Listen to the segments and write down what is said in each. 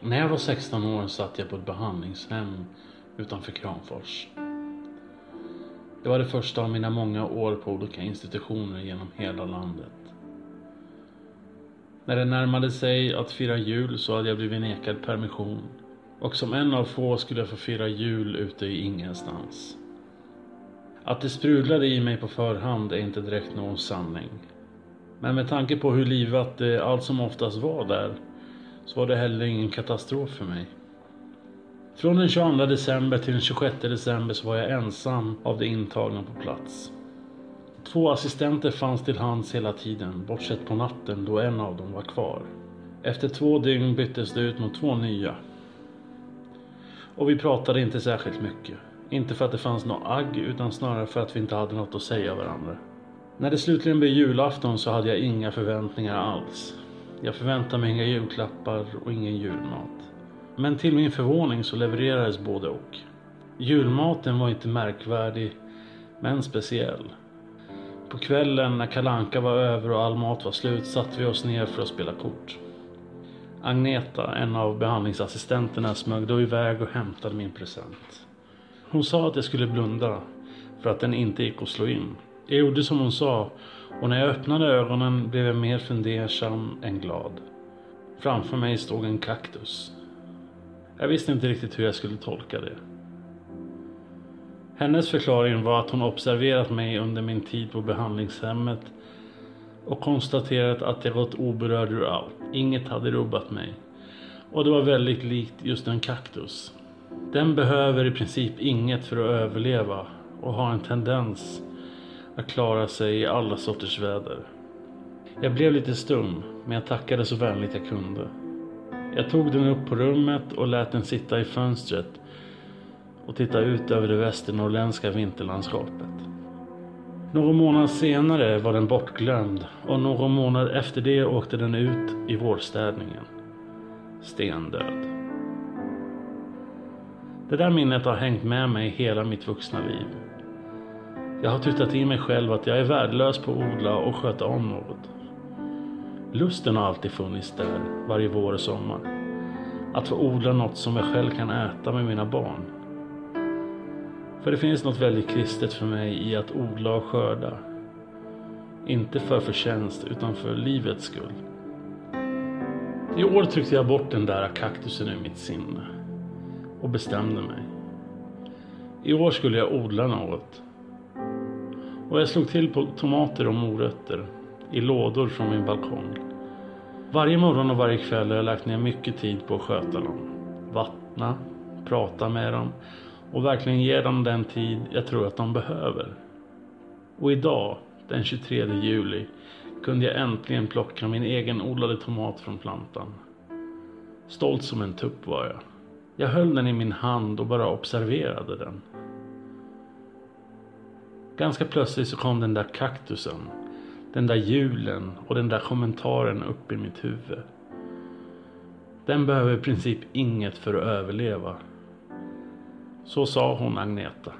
När jag var 16 år satt jag på ett behandlingshem utanför Kramfors. Det var det första av mina många år på olika institutioner genom hela landet. När det närmade sig att fira jul så hade jag blivit nekad permission. Och som en av få skulle jag få fira jul ute i ingenstans. Att det sprudlade i mig på förhand är inte direkt någon sanning. Men med tanke på hur livat det allt som oftast var där så var det heller ingen katastrof för mig. Från den 22 december till den 26 december så var jag ensam av de intagna på plats. Två assistenter fanns till hands hela tiden, bortsett på natten då en av dem var kvar. Efter två dygn byttes det ut mot två nya. Och vi pratade inte särskilt mycket. Inte för att det fanns något agg utan snarare för att vi inte hade något att säga varandra. När det slutligen blev julafton så hade jag inga förväntningar alls. Jag förväntade mig inga julklappar och ingen julmat. Men till min förvåning så levererades både och. Julmaten var inte märkvärdig, men speciell. På kvällen när kalanka var över och all mat var slut satte vi oss ner för att spela kort. Agneta, en av behandlingsassistenterna, smög då iväg och hämtade min present. Hon sa att jag skulle blunda för att den inte gick att slå in. Jag gjorde som hon sa och när jag öppnade ögonen blev jag mer fundersam än glad. Framför mig stod en kaktus. Jag visste inte riktigt hur jag skulle tolka det. Hennes förklaring var att hon observerat mig under min tid på behandlingshemmet och konstaterat att jag gått oberörd ur allt. Inget hade rubbat mig. Och det var väldigt likt just en kaktus. Den behöver i princip inget för att överleva och har en tendens att klara sig i alla sorters väder. Jag blev lite stum, men jag tackade så vänligt jag kunde. Jag tog den upp på rummet och lät den sitta i fönstret och titta ut över det västernorrländska vinterlandskapet. Någon månad senare var den bortglömd och någon månad efter det åkte den ut i vårstädningen. Stendöd. Det där minnet har hängt med mig hela mitt vuxna liv. Jag har tutat i mig själv att jag är värdelös på att odla och sköta om något. Lusten har alltid funnits där, varje vår och sommar. Att få odla något som jag själv kan äta med mina barn. För det finns något väldigt kristet för mig i att odla och skörda. Inte för förtjänst utan för livets skull. I år tryckte jag bort den där kaktusen ur mitt sinne. Och bestämde mig. I år skulle jag odla något. Och jag slog till på tomater och morötter i lådor från min balkong. Varje morgon och varje kväll har jag lagt ner mycket tid på att sköta dem. Vattna, prata med dem och verkligen ge dem den tid jag tror att de behöver. Och idag, den 23 juli, kunde jag äntligen plocka min egen odlade tomat från plantan. Stolt som en tupp var jag. Jag höll den i min hand och bara observerade den. Ganska plötsligt så kom den där kaktusen, den där julen och den där kommentaren upp i mitt huvud. Den behöver i princip inget för att överleva. Så sa hon Agneta.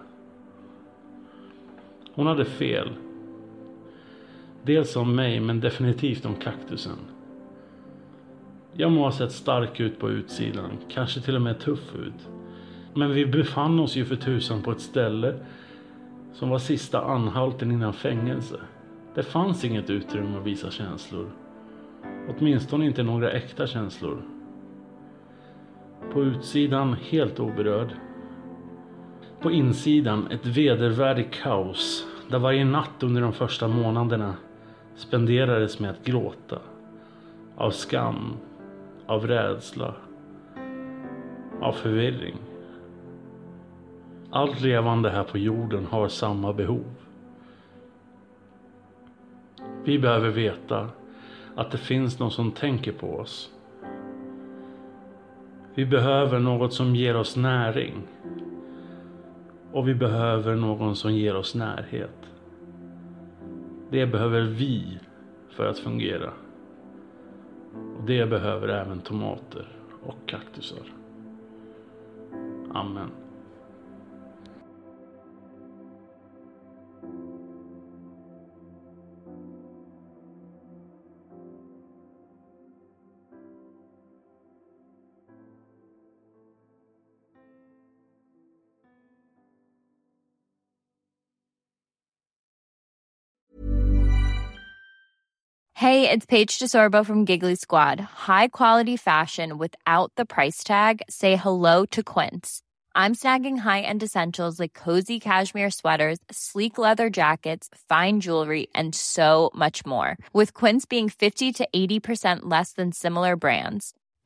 Hon hade fel. Dels om mig men definitivt om kaktusen. Jag må ha sett stark ut på utsidan, kanske till och med tuff ut. Men vi befann oss ju för tusan på ett ställe som var sista anhalten innan fängelse. Det fanns inget utrymme att visa känslor. Åtminstone inte några äkta känslor. På utsidan helt oberörd. På insidan ett vedervärdigt kaos där varje natt under de första månaderna spenderades med att gråta. Av skam, av rädsla, av förvirring. Allt levande här på jorden har samma behov. Vi behöver veta att det finns någon som tänker på oss. Vi behöver något som ger oss näring. Och vi behöver någon som ger oss närhet. Det behöver vi för att fungera. Och det behöver även tomater och kaktusar. Amen. Hey, it's Paige DeSorbo from Giggly Squad. High quality fashion without the price tag. Say hello to Quince. I'm snagging high-end essentials like cozy cashmere sweaters, sleek leather jackets, fine jewelry, and so much more. With Quince being 50 to 80% less than similar brands.